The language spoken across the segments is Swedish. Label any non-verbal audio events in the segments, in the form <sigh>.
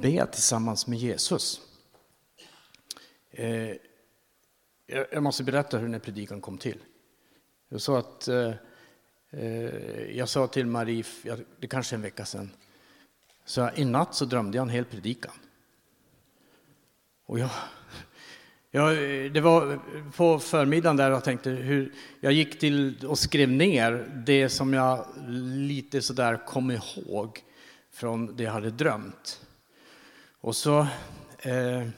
be tillsammans med Jesus. Eh, jag måste berätta hur den här predikan kom till. Jag sa att eh, eh jag sa till Marie, det kanske är en vecka sedan, så i natt så drömde jag en hel predikan. Och jag, jag, det var på förmiddagen där jag tänkte hur jag gick till och skrev ner det som jag lite sådär kom ihåg från det jag hade drömt. Och så eh,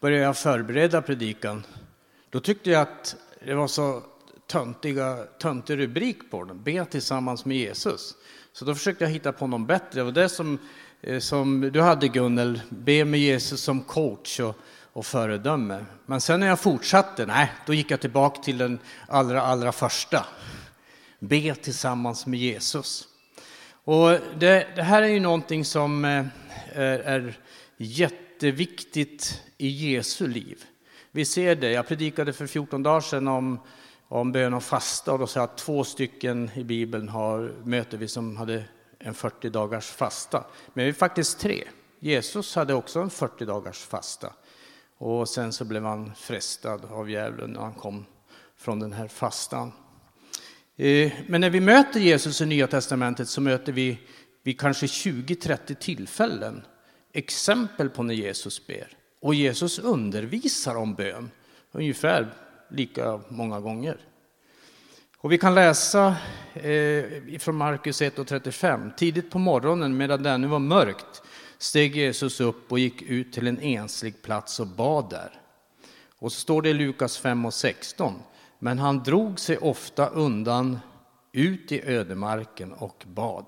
började jag förbereda predikan. Då tyckte jag att det var så töntiga, töntig rubrik på den, Be tillsammans med Jesus. Så då försökte jag hitta på någon bättre. Och det som, eh, som du hade Gunnel, Be med Jesus som coach och, och föredöme. Men sen när jag fortsatte, nej, då gick jag tillbaka till den allra, allra första. Be tillsammans med Jesus. Och det, det här är ju någonting som eh, är, är jätteviktigt i Jesu liv. Vi ser det, jag predikade för 14 dagar sedan om, om bön och fasta och då sa jag att två stycken i Bibeln har, möter vi som hade en 40 dagars fasta. Men vi är faktiskt tre. Jesus hade också en 40 dagars fasta. Och sen så blev han frestad av djävulen när han kom från den här fastan. Eh, men när vi möter Jesus i Nya Testamentet så möter vi vid kanske 20-30 tillfällen exempel på när Jesus ber. Och Jesus undervisar om bön ungefär lika många gånger. Och vi kan läsa eh, från Markus 1.35. Tidigt på morgonen medan det ännu var mörkt steg Jesus upp och gick ut till en enslig plats och bad där. Och så står det i Lukas 5.16. Men han drog sig ofta undan ut i ödemarken och bad.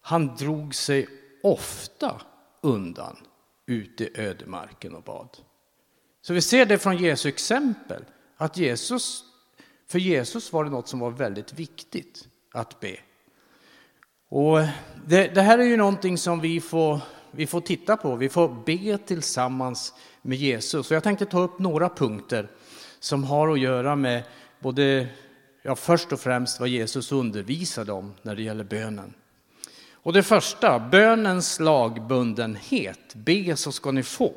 Han drog sig ofta undan ut i ödemarken och bad. Så vi ser det från Jesu exempel, att Jesus, för Jesus var det något som var väldigt viktigt att be. Och det, det här är ju någonting som vi får, vi får titta på, vi får be tillsammans med Jesus. Och jag tänkte ta upp några punkter som har att göra med både, ja först och främst vad Jesus undervisade om när det gäller bönen. Och det första, bönens lagbundenhet. Be så ska ni få.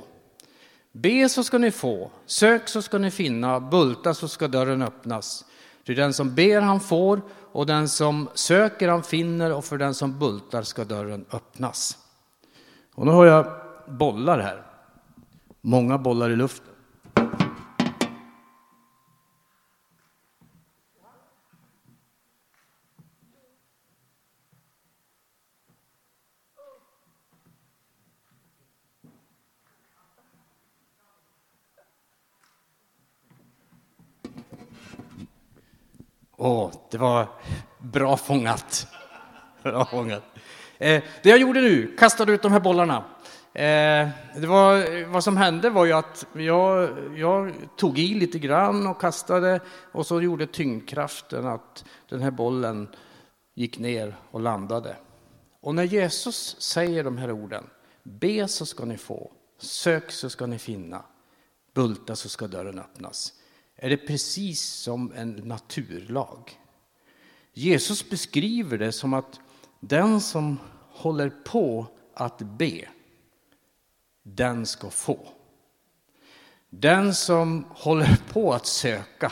Be så ska ni få, sök så ska ni finna, bulta så ska dörren öppnas. För den som ber han får, och den som söker han finner, och för den som bultar ska dörren öppnas. Och nu har jag bollar här. Många bollar i luften. Åh, det var bra fångat. Bra fångat. Eh, det jag gjorde nu, kastade ut de här bollarna. Eh, det var, vad som hände var ju att jag, jag tog i lite grann och kastade och så gjorde tyngdkraften att den här bollen gick ner och landade. Och när Jesus säger de här orden, be så ska ni få, sök så ska ni finna, bulta så ska dörren öppnas är det precis som en naturlag. Jesus beskriver det som att den som håller på att be, den ska få. Den som håller på att söka,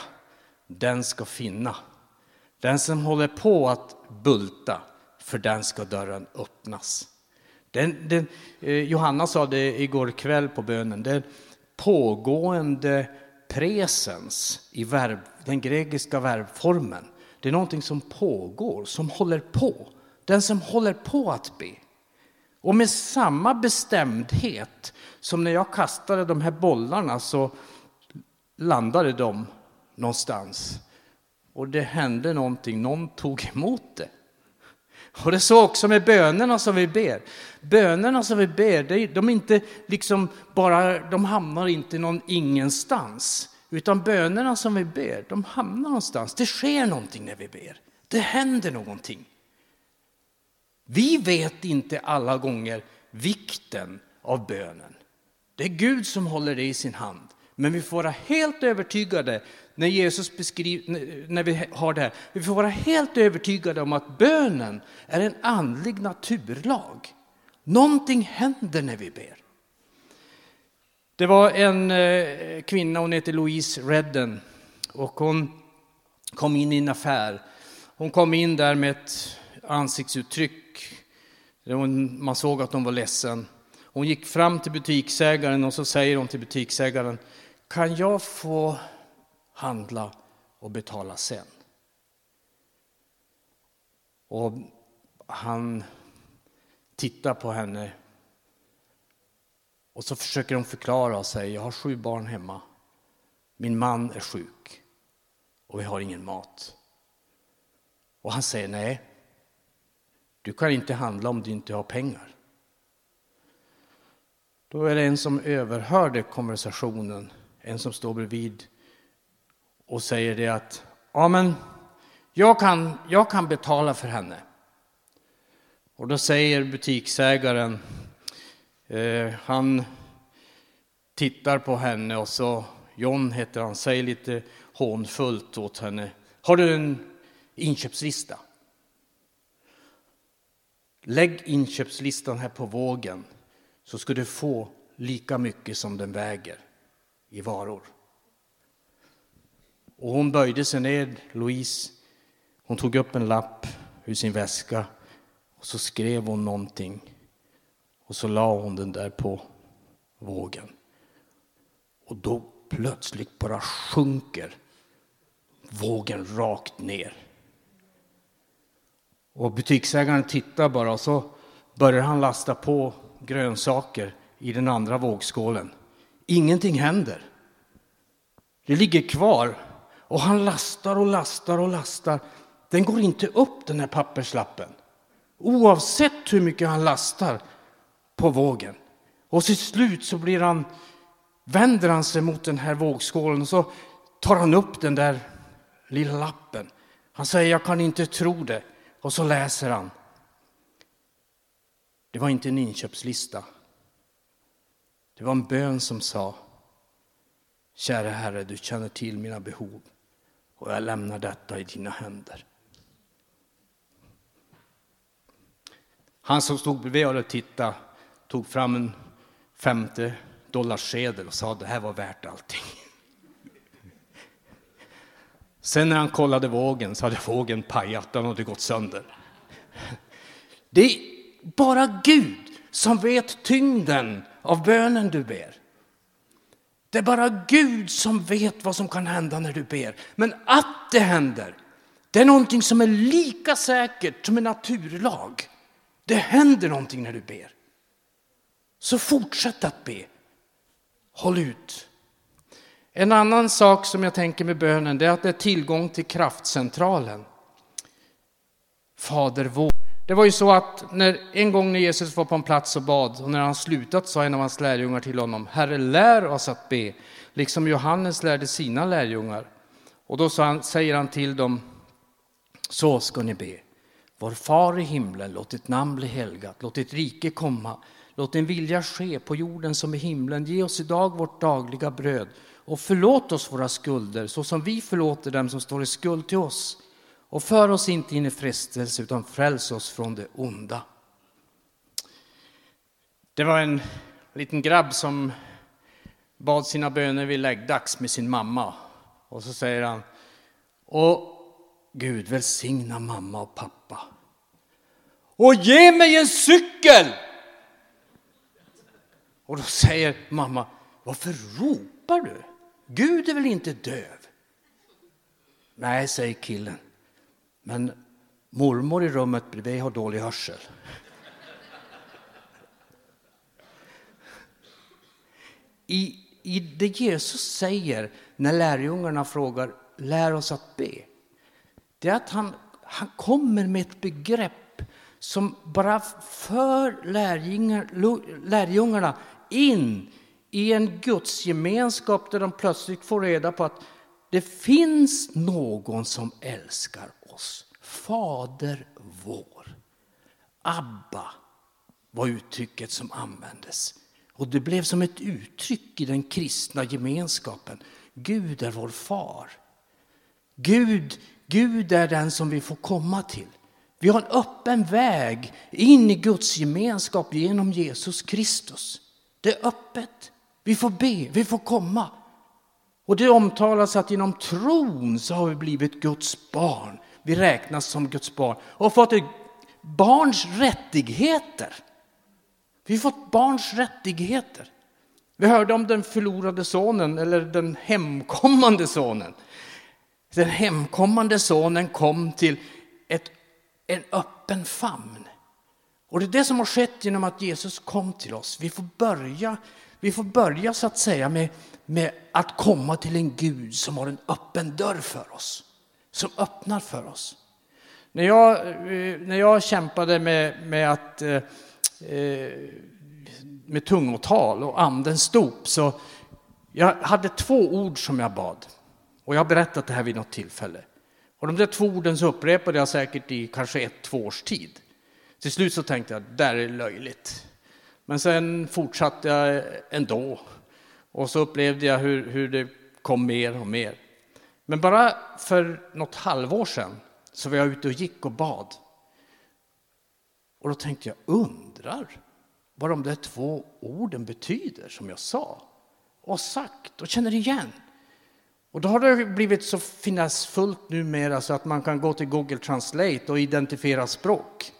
den ska finna. Den som håller på att bulta, för den ska dörren öppnas. Den, den, eh, Johanna sa det igår kväll på bönen, den pågående presens i verb, den grekiska verbformen. Det är någonting som pågår, som håller på. Den som håller på att be. Och med samma bestämdhet som när jag kastade de här bollarna så landade de någonstans. Och det hände någonting, någon tog emot det. Och det är så också med bönerna som vi ber. Bönerna som vi ber, de, inte liksom bara, de hamnar inte någon ingenstans. Utan bönerna som vi ber, de hamnar någonstans. Det sker någonting när vi ber. Det händer någonting. Vi vet inte alla gånger vikten av bönen. Det är Gud som håller det i sin hand. Men vi får vara helt övertygade när Jesus beskriver, när vi har det här, vi får vara helt övertygade om att bönen är en andlig naturlag. Någonting händer när vi ber. Det var en eh, kvinna, hon heter Louise Redden, och hon kom in i en affär. Hon kom in där med ett ansiktsuttryck. Man såg att hon var ledsen. Hon gick fram till butiksägaren och så säger hon till butiksägaren, kan jag få handla och betala sen? Och han tittar på henne och så försöker hon förklara och säger, jag har sju barn hemma. Min man är sjuk och vi har ingen mat. Och han säger, nej, du kan inte handla om du inte har pengar. Då är det en som överhörde konversationen, en som står bredvid och säger det att, ja men, jag kan, jag kan betala för henne. Och då säger butiksägaren, eh, han tittar på henne och så, John heter han, säger lite hånfullt åt henne, har du en inköpslista? Lägg inköpslistan här på vågen så ska du få lika mycket som den väger i varor. Och hon böjde sig ner, Louise. Hon tog upp en lapp ur sin väska och så skrev hon någonting. Och så la hon den där på vågen. Och då plötsligt bara sjunker vågen rakt ner. Och butiksägaren tittar bara och så börjar han lasta på grönsaker i den andra vågskålen. Ingenting händer. Det ligger kvar och han lastar och lastar och lastar. Den går inte upp den här papperslappen. Oavsett hur mycket han lastar på vågen. Och till slut så blir han, vänder han sig mot den här vågskålen och så tar han upp den där lilla lappen. Han säger, jag kan inte tro det. Och så läser han. Det var inte en inköpslista. Det var en bön som sa, kära Herre, du känner till mina behov och jag lämnar detta i dina händer. Han som stod bredvid och tittade tog fram en femte dollarsedel och sa att det här var värt allting. Sen när han kollade vågen så hade vågen pajat, den hade gått sönder. Det är bara Gud som vet tyngden av bönen du ber. Det är bara Gud som vet vad som kan hända när du ber. Men att det händer, det är någonting som är lika säkert som en naturlag. Det händer någonting när du ber. Så fortsätt att be. Håll ut. En annan sak som jag tänker med bönen det är att det är tillgång till kraftcentralen. Fader vår. Det var ju så att när, en gång när Jesus var på en plats och bad och när han slutat sa en av hans lärjungar till honom, Herre lär oss att be, liksom Johannes lärde sina lärjungar. Och då han, säger han till dem, så ska ni be. Vår far i himlen, låt ditt namn bli helgat, låt ditt rike komma, låt din vilja ske på jorden som i himlen. Ge oss idag vårt dagliga bröd och förlåt oss våra skulder så som vi förlåter dem som står i skuld till oss. Och för oss inte in i frestelse utan fräls oss från det onda. Det var en liten grabb som bad sina böner vid läggdags med sin mamma. Och så säger han, och Gud välsigna mamma och pappa. Och ge mig en cykel! Och då säger mamma, varför ropar du? Gud är väl inte döv? Nej, säger killen. Men mormor i rummet bredvid har dålig hörsel. I, I det Jesus säger när lärjungarna frågar lär oss att be, det är att han, han kommer med ett begrepp som bara för lärjungarna in i en gudsgemenskap där de plötsligt får reda på att det finns någon som älskar oss. Fader vår. Abba var uttrycket som användes. Och det blev som ett uttryck i den kristna gemenskapen. Gud är vår far. Gud, Gud är den som vi får komma till. Vi har en öppen väg in i Guds gemenskap genom Jesus Kristus. Det är öppet. Vi får be, vi får komma. Och det omtalas att genom tron så har vi blivit Guds barn. Vi räknas som Guds barn och har fått barns rättigheter. Vi har fått barns rättigheter. Vi hörde om den förlorade sonen eller den hemkommande sonen. Den hemkommande sonen kom till ett, en öppen famn. Och det är det som har skett genom att Jesus kom till oss. Vi får börja, vi får börja så att säga med, med att komma till en Gud som har en öppen dörr för oss. Som öppnar för oss. När jag, eh, när jag kämpade med, med att eh, eh, med tungotal och andens dop så jag hade två ord som jag bad. Och jag har berättat det här vid något tillfälle. Och de där två orden så upprepade jag säkert i kanske ett, två års tid. Till slut så tänkte jag, det där är löjligt. Men sen fortsatte jag ändå. Och så upplevde jag hur, hur det kom mer och mer. Men bara för något halvår sedan så var jag ute och gick och bad. Och då tänkte jag, undrar vad de där två orden betyder som jag sa och sagt och känner igen. Och då har det blivit så finessfullt numera så att man kan gå till Google Translate och identifiera språk.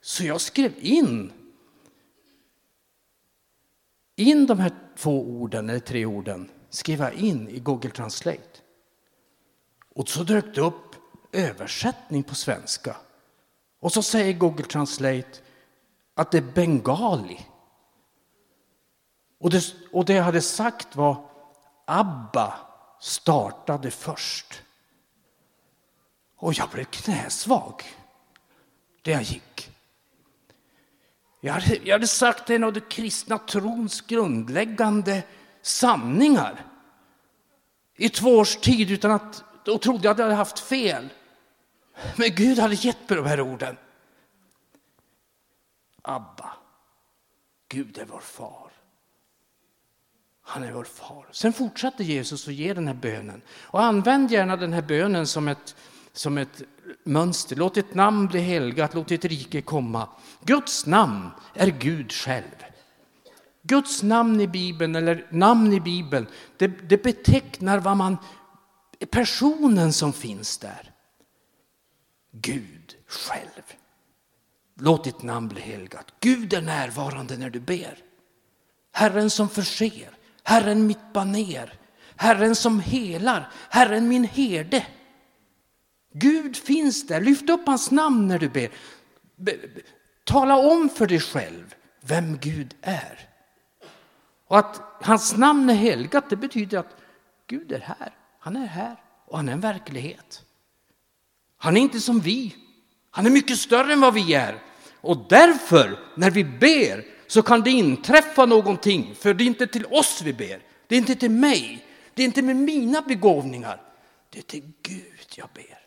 Så jag skrev in in de här två orden, eller tre orden, skrev jag in i Google Translate. Och så dök det upp översättning på svenska. Och så säger Google Translate att det är bengali. Och det, och det jag hade sagt var Abba startade först. Och jag blev knäsvag där jag gick. Jag hade, jag hade sagt en av den kristna trons grundläggande sanningar i två års tid utan att, och trodde att jag hade haft fel. Men Gud hade gett mig de här orden. Abba, Gud är vår far. Han är vår far. Sen fortsatte Jesus att ge den här bönen. Och använd gärna den här bönen som ett, som ett mönster. Låt ditt namn bli helgat, låt ditt rike komma. Guds namn är Gud själv. Guds namn i Bibeln, eller namn i Bibeln, det, det betecknar vad man, personen som finns där. Gud själv. Låt ditt namn bli helgat. Gud är närvarande när du ber. Herren som förser, Herren mitt baner, Herren som helar, Herren min herde. Gud finns där. Lyft upp hans namn när du ber. Tala om för dig själv vem Gud är. Och att hans namn är helgat, det betyder att Gud är här. Han är här och han är en verklighet. Han är inte som vi. Han är mycket större än vad vi är. Och därför, när vi ber, så kan det inträffa någonting. För det är inte till oss vi ber. Det är inte till mig. Det är inte med mina begåvningar. Det är till Gud jag ber.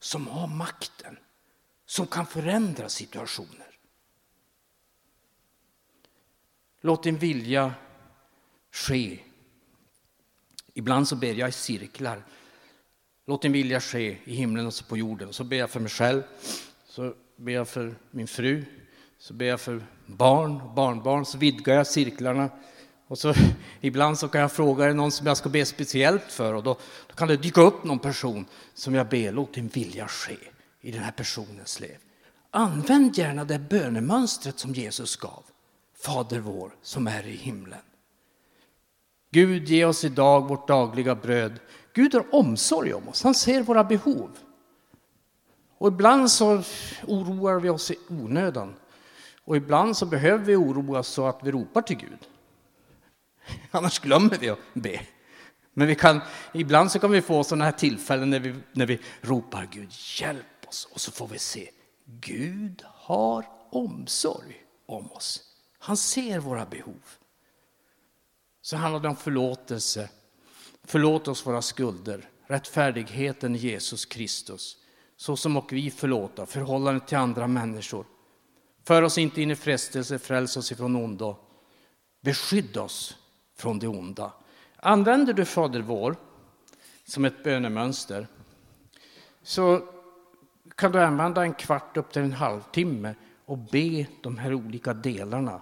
Som har makten. Som kan förändra situationer. Låt din vilja ske. Ibland så ber jag i cirklar. Låt din vilja ske i himlen och på jorden. Så ber jag för mig själv. Så ber jag för min fru, så ber jag för barn och barnbarn, så vidgar jag cirklarna. Och så, <laughs> ibland så kan jag fråga, är det någon som jag ska be speciellt för? Och då, då kan det dyka upp någon person som jag ber, låt din vilja ske i den här personens liv. Använd gärna det bönemönstret som Jesus gav. Fader vår som är i himlen. Gud, ge oss idag vårt dagliga bröd. Gud har omsorg om oss, han ser våra behov. Och ibland så oroar vi oss i onödan. Och ibland så behöver vi oroa oss så att vi ropar till Gud. <laughs> Annars glömmer vi att be. Men vi kan, ibland så kan vi få sådana här tillfällen när vi, när vi ropar Gud, hjälp oss. Och så får vi se, Gud har omsorg om oss. Han ser våra behov. Så handlar det om förlåtelse. Förlåt oss våra skulder, rättfärdigheten i Jesus Kristus så som och vi förlåta, förhållandet till andra människor. För oss inte in i frestelse, fräls oss ifrån ondo. Beskydd oss från det onda. Använder du Fader vår som ett bönemönster så kan du använda en kvart upp till en halvtimme och be de här olika delarna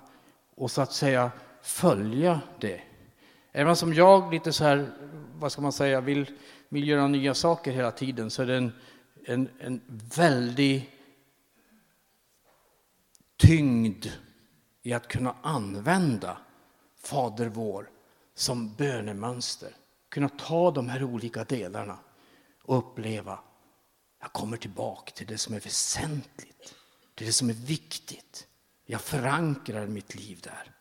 och så att säga följa det. Även som jag lite så här, vad ska man säga, vill, vill göra nya saker hela tiden så är det en, en, en väldig tyngd i att kunna använda Fader vår som bönemönster. Kunna ta de här olika delarna och uppleva jag kommer tillbaka till det som är väsentligt, till det som är viktigt. Jag förankrar mitt liv där.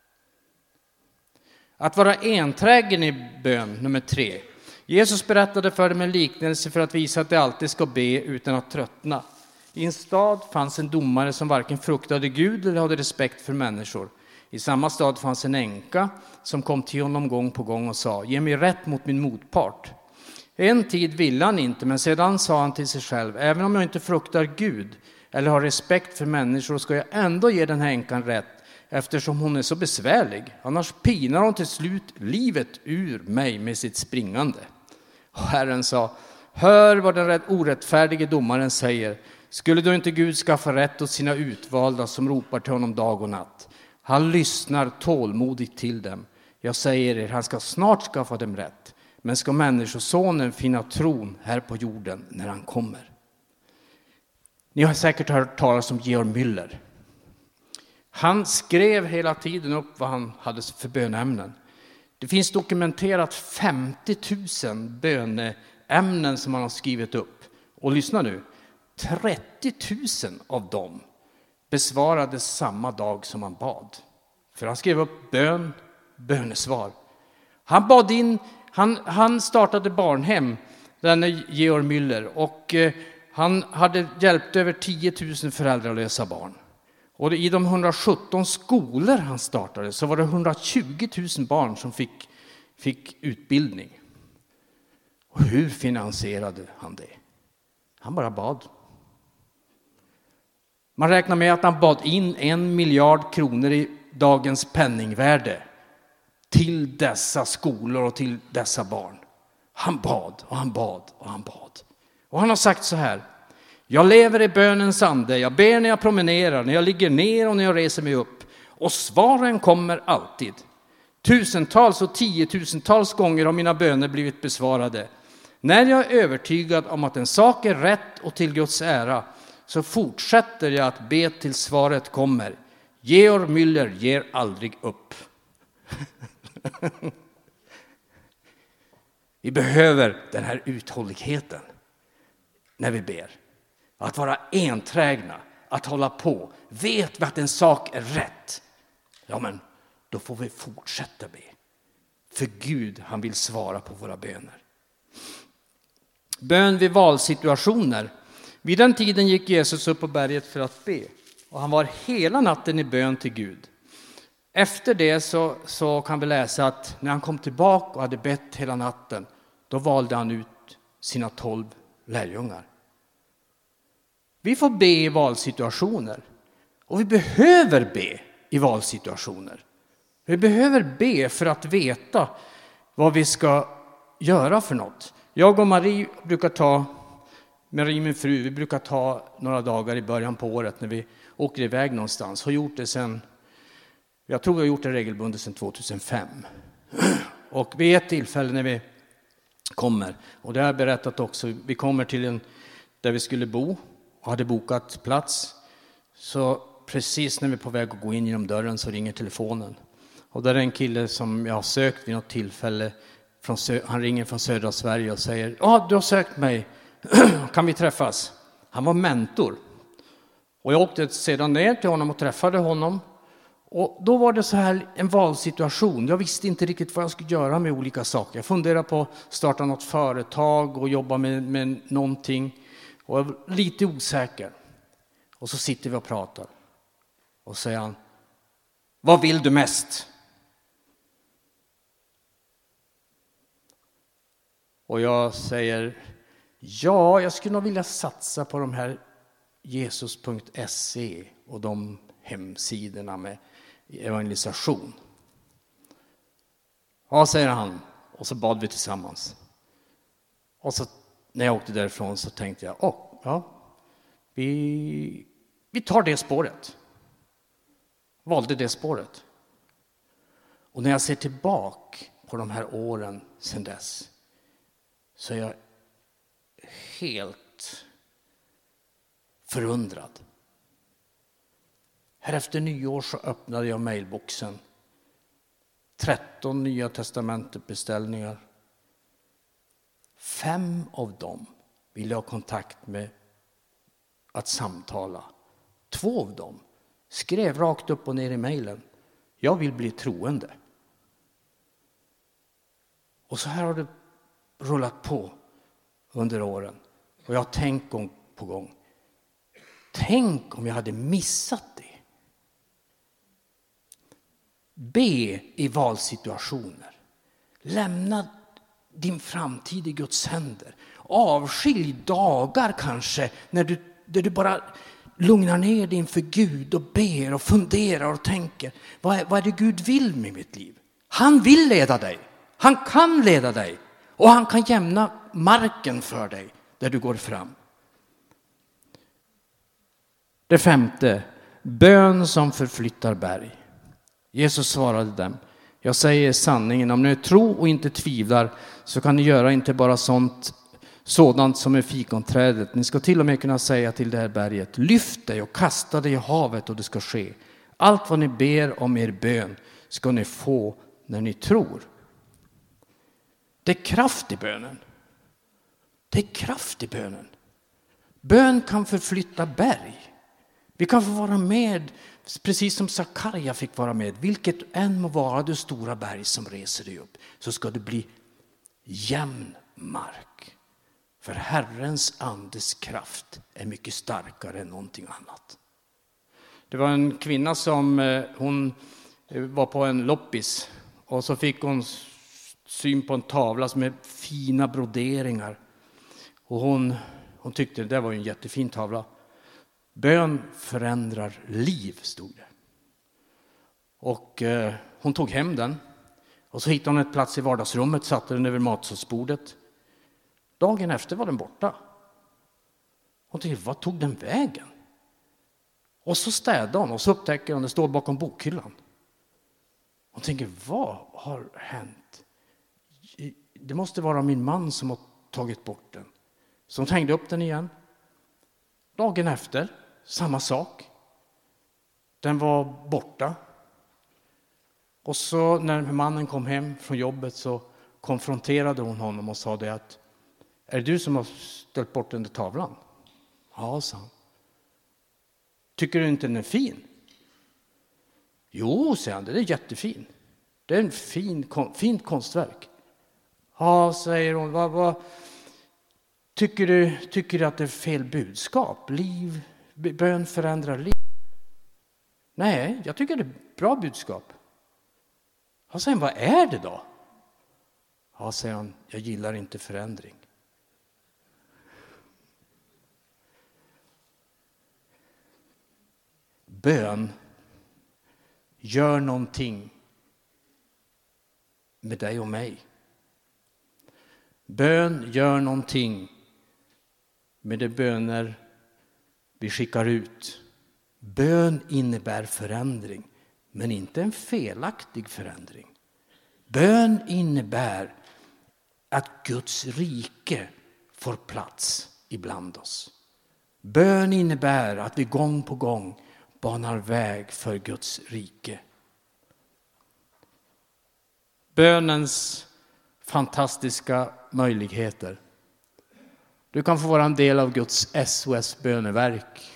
Att vara enträgen i bön, nummer tre. Jesus berättade för dem en liknelse för att visa att de alltid ska be utan att tröttna. I en stad fanns en domare som varken fruktade Gud eller hade respekt för människor. I samma stad fanns en änka som kom till honom gång på gång och sa, ge mig rätt mot min motpart. En tid ville han inte, men sedan sa han till sig själv, även om jag inte fruktar Gud eller har respekt för människor ska jag ändå ge den här änkan rätt eftersom hon är så besvärlig. Annars pinar hon till slut livet ur mig med sitt springande. Och Herren sa, hör vad den orättfärdige domaren säger. Skulle då inte Gud skaffa rätt åt sina utvalda som ropar till honom dag och natt? Han lyssnar tålmodigt till dem. Jag säger er, han ska snart skaffa dem rätt. Men ska Människosonen finna tron här på jorden när han kommer? Ni har säkert hört talas om Georg Müller. Han skrev hela tiden upp vad han hade för bönämnen. Det finns dokumenterat 50 000 böneämnen som han har skrivit upp. Och lyssna nu, 30 000 av dem besvarades samma dag som han bad. För han skrev upp bön, bönesvar. Han bad in, han, han startade barnhem, denne Georg Müller, och eh, han hade hjälpt över 10 000 föräldralösa barn. Och i de 117 skolor han startade så var det 120 000 barn som fick, fick utbildning. Och hur finansierade han det? Han bara bad. Man räknar med att han bad in en miljard kronor i dagens penningvärde till dessa skolor och till dessa barn. Han bad och han bad och han bad. Och han har sagt så här. Jag lever i bönens ande. Jag ber när jag promenerar, när jag ligger ner och när jag reser mig upp. Och svaren kommer alltid. Tusentals och tiotusentals gånger har mina böner blivit besvarade. När jag är övertygad om att en sak är rätt och till Guds ära så fortsätter jag att be tills svaret kommer. Georg Müller ger aldrig upp. <laughs> Vi behöver den här uthålligheten när vi ber. Att vara enträgna, att hålla på. Vet vi att en sak är rätt, ja men då får vi fortsätta be. För Gud, han vill svara på våra böner. Bön vid valsituationer. Vid den tiden gick Jesus upp på berget för att be och han var hela natten i bön till Gud. Efter det så, så kan vi läsa att när han kom tillbaka och hade bett hela natten, då valde han ut sina tolv lärjungar. Vi får be i valsituationer och vi behöver be i valsituationer. Vi behöver be för att veta vad vi ska göra för något. Jag och Marie brukar ta, Marie min fru, vi brukar ta några dagar i början på året när vi åker iväg någonstans. Har gjort det sen, jag tror vi har gjort det regelbundet sedan 2005. Och vid ett tillfälle när vi kommer, och det har jag berättat också, vi kommer till en där vi skulle bo hade bokat plats. Så precis när vi är på väg att gå in genom dörren så ringer telefonen. Och där är en kille som jag har sökt vid något tillfälle. Från, han ringer från södra Sverige och säger Ja, du har sökt mig. <clears throat> kan vi träffas? Han var mentor. Och jag åkte sedan ner till honom och träffade honom. Och då var det så här en valsituation. Jag visste inte riktigt vad jag skulle göra med olika saker. Jag funderade på att starta något företag och jobba med, med någonting och jag var lite osäker. Och så sitter vi och pratar. Och säger han, vad vill du mest? Och jag säger, ja, jag skulle nog vilja satsa på de här jesus.se och de hemsidorna med evangelisation. Ja, säger han. Och så bad vi tillsammans. Och så när jag åkte därifrån så tänkte jag, oh, ja, vi, vi tar det spåret. Valde det spåret. Och när jag ser tillbaka på de här åren sedan dess så är jag helt förundrad. Här efter nyår så öppnade jag mejlboxen. 13 Nya testamentetbeställningar. Fem av dem ville jag ha kontakt med att samtala. Två av dem skrev rakt upp och ner i mejlen. Jag vill bli troende. Och så här har det rullat på under åren. Och jag har tänkt gång på gång. Tänk om jag hade missat det. Be i valsituationer. Lämna din framtid i Guds händer. Avskilj dagar kanske när du, där du bara lugnar ner dig inför Gud och ber och funderar och tänker. Vad är, vad är det Gud vill med mitt liv? Han vill leda dig. Han kan leda dig och han kan jämna marken för dig där du går fram. Det femte, bön som förflyttar berg. Jesus svarade dem, jag säger sanningen, om ni tror och inte tvivlar så kan ni göra inte bara sånt, sådant som är fikonträdet. Ni ska till och med kunna säga till det här berget, lyft dig och kasta dig i havet och det ska ske. Allt vad ni ber om er bön ska ni få när ni tror. Det är kraft i bönen. Det är kraft i bönen. Bön kan förflytta berg. Vi kan få vara med, precis som Sakarja fick vara med. Vilket än må vara det stora berg som reser dig upp, så ska det bli jämn mark. För Herrens andes kraft är mycket starkare än någonting annat. Det var en kvinna som eh, hon eh, var på en loppis och så fick hon syn på en tavla med fina broderingar. Och hon, hon tyckte det var en jättefin tavla. Bön förändrar liv, stod det. Och eh, hon tog hem den. Och så hittade hon ett plats i vardagsrummet, satte den över matsalsbordet. Dagen efter var den borta. Hon tänkte, vad tog den vägen? Och så städade hon och så upptäcker hon, det står bakom bokhyllan. Hon tänker, vad har hänt? Det måste vara min man som har tagit bort den. Så hon hängde upp den igen. Dagen efter samma sak. Den var borta. Och så när mannen kom hem från jobbet så konfronterade hon honom och sa det att är det du som har ställt bort den där tavlan? Ja, sa han. Tycker du inte den är fin? Jo, säger han, den är jättefin. Det är en fin, fint konstverk. Ja, säger hon, vad, vad, tycker, du, tycker du att det är fel budskap? Liv, bön förändrar liv. Nej, jag tycker det är ett bra budskap. Han säger vad är det då? Ja, säger han, jag gillar inte förändring. Bön gör någonting med dig och mig. Bön gör någonting med de böner vi skickar ut. Bön innebär förändring, men inte en felaktig förändring. Bön innebär att Guds rike får plats ibland oss. Bön innebär att vi gång på gång banar väg för Guds rike. Bönens fantastiska möjligheter. Du kan få vara en del av Guds SOS böneverk,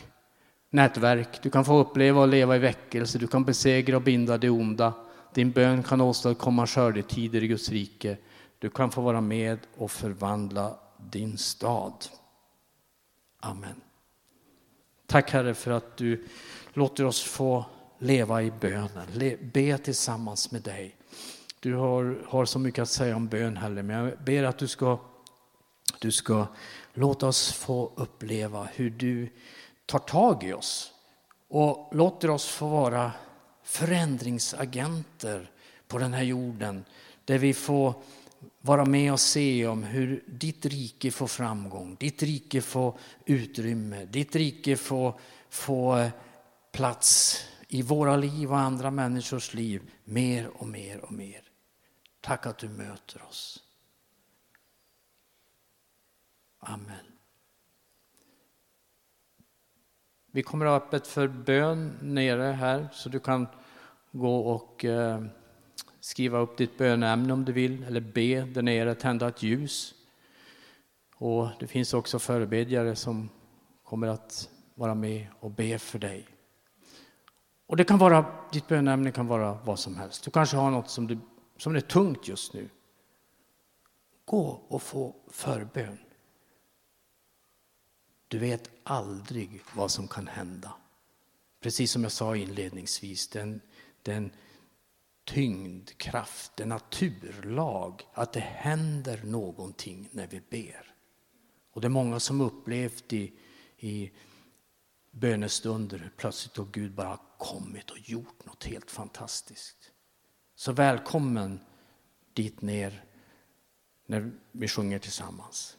nätverk. Du kan få uppleva och leva i väckelse. Du kan besegra och binda det onda. Din bön kan åstadkomma skördetider i Guds rike. Du kan få vara med och förvandla din stad. Amen. Tack Herre för att du låter oss få leva i bönen, be tillsammans med dig. Du har, har så mycket att säga om bön, Herre, men jag ber att du ska, du ska Låt oss få uppleva hur du tar tag i oss och låter oss få vara förändringsagenter på den här jorden där vi får vara med och se om hur ditt rike får framgång, ditt rike får utrymme, ditt rike får, får plats i våra liv och andra människors liv mer och mer och mer. Tack att du möter oss. Amen. Vi kommer att ha öppet för bön nere här så du kan gå och eh, skriva upp ditt bönämne om du vill eller be där nere, tända ett ljus. Och det finns också förebedjare som kommer att vara med och be för dig. Och det kan vara, ditt bönämne kan vara vad som helst. Du kanske har något som, du, som är tungt just nu. Gå och få förbön. Du vet aldrig vad som kan hända. Precis som jag sa inledningsvis, den, den tyngdkraft, en naturlag att det händer någonting när vi ber. Och det är många som upplevt i, i bönestunder plötsligt har Gud bara kommit och gjort något helt fantastiskt. Så välkommen dit ner när vi sjunger tillsammans.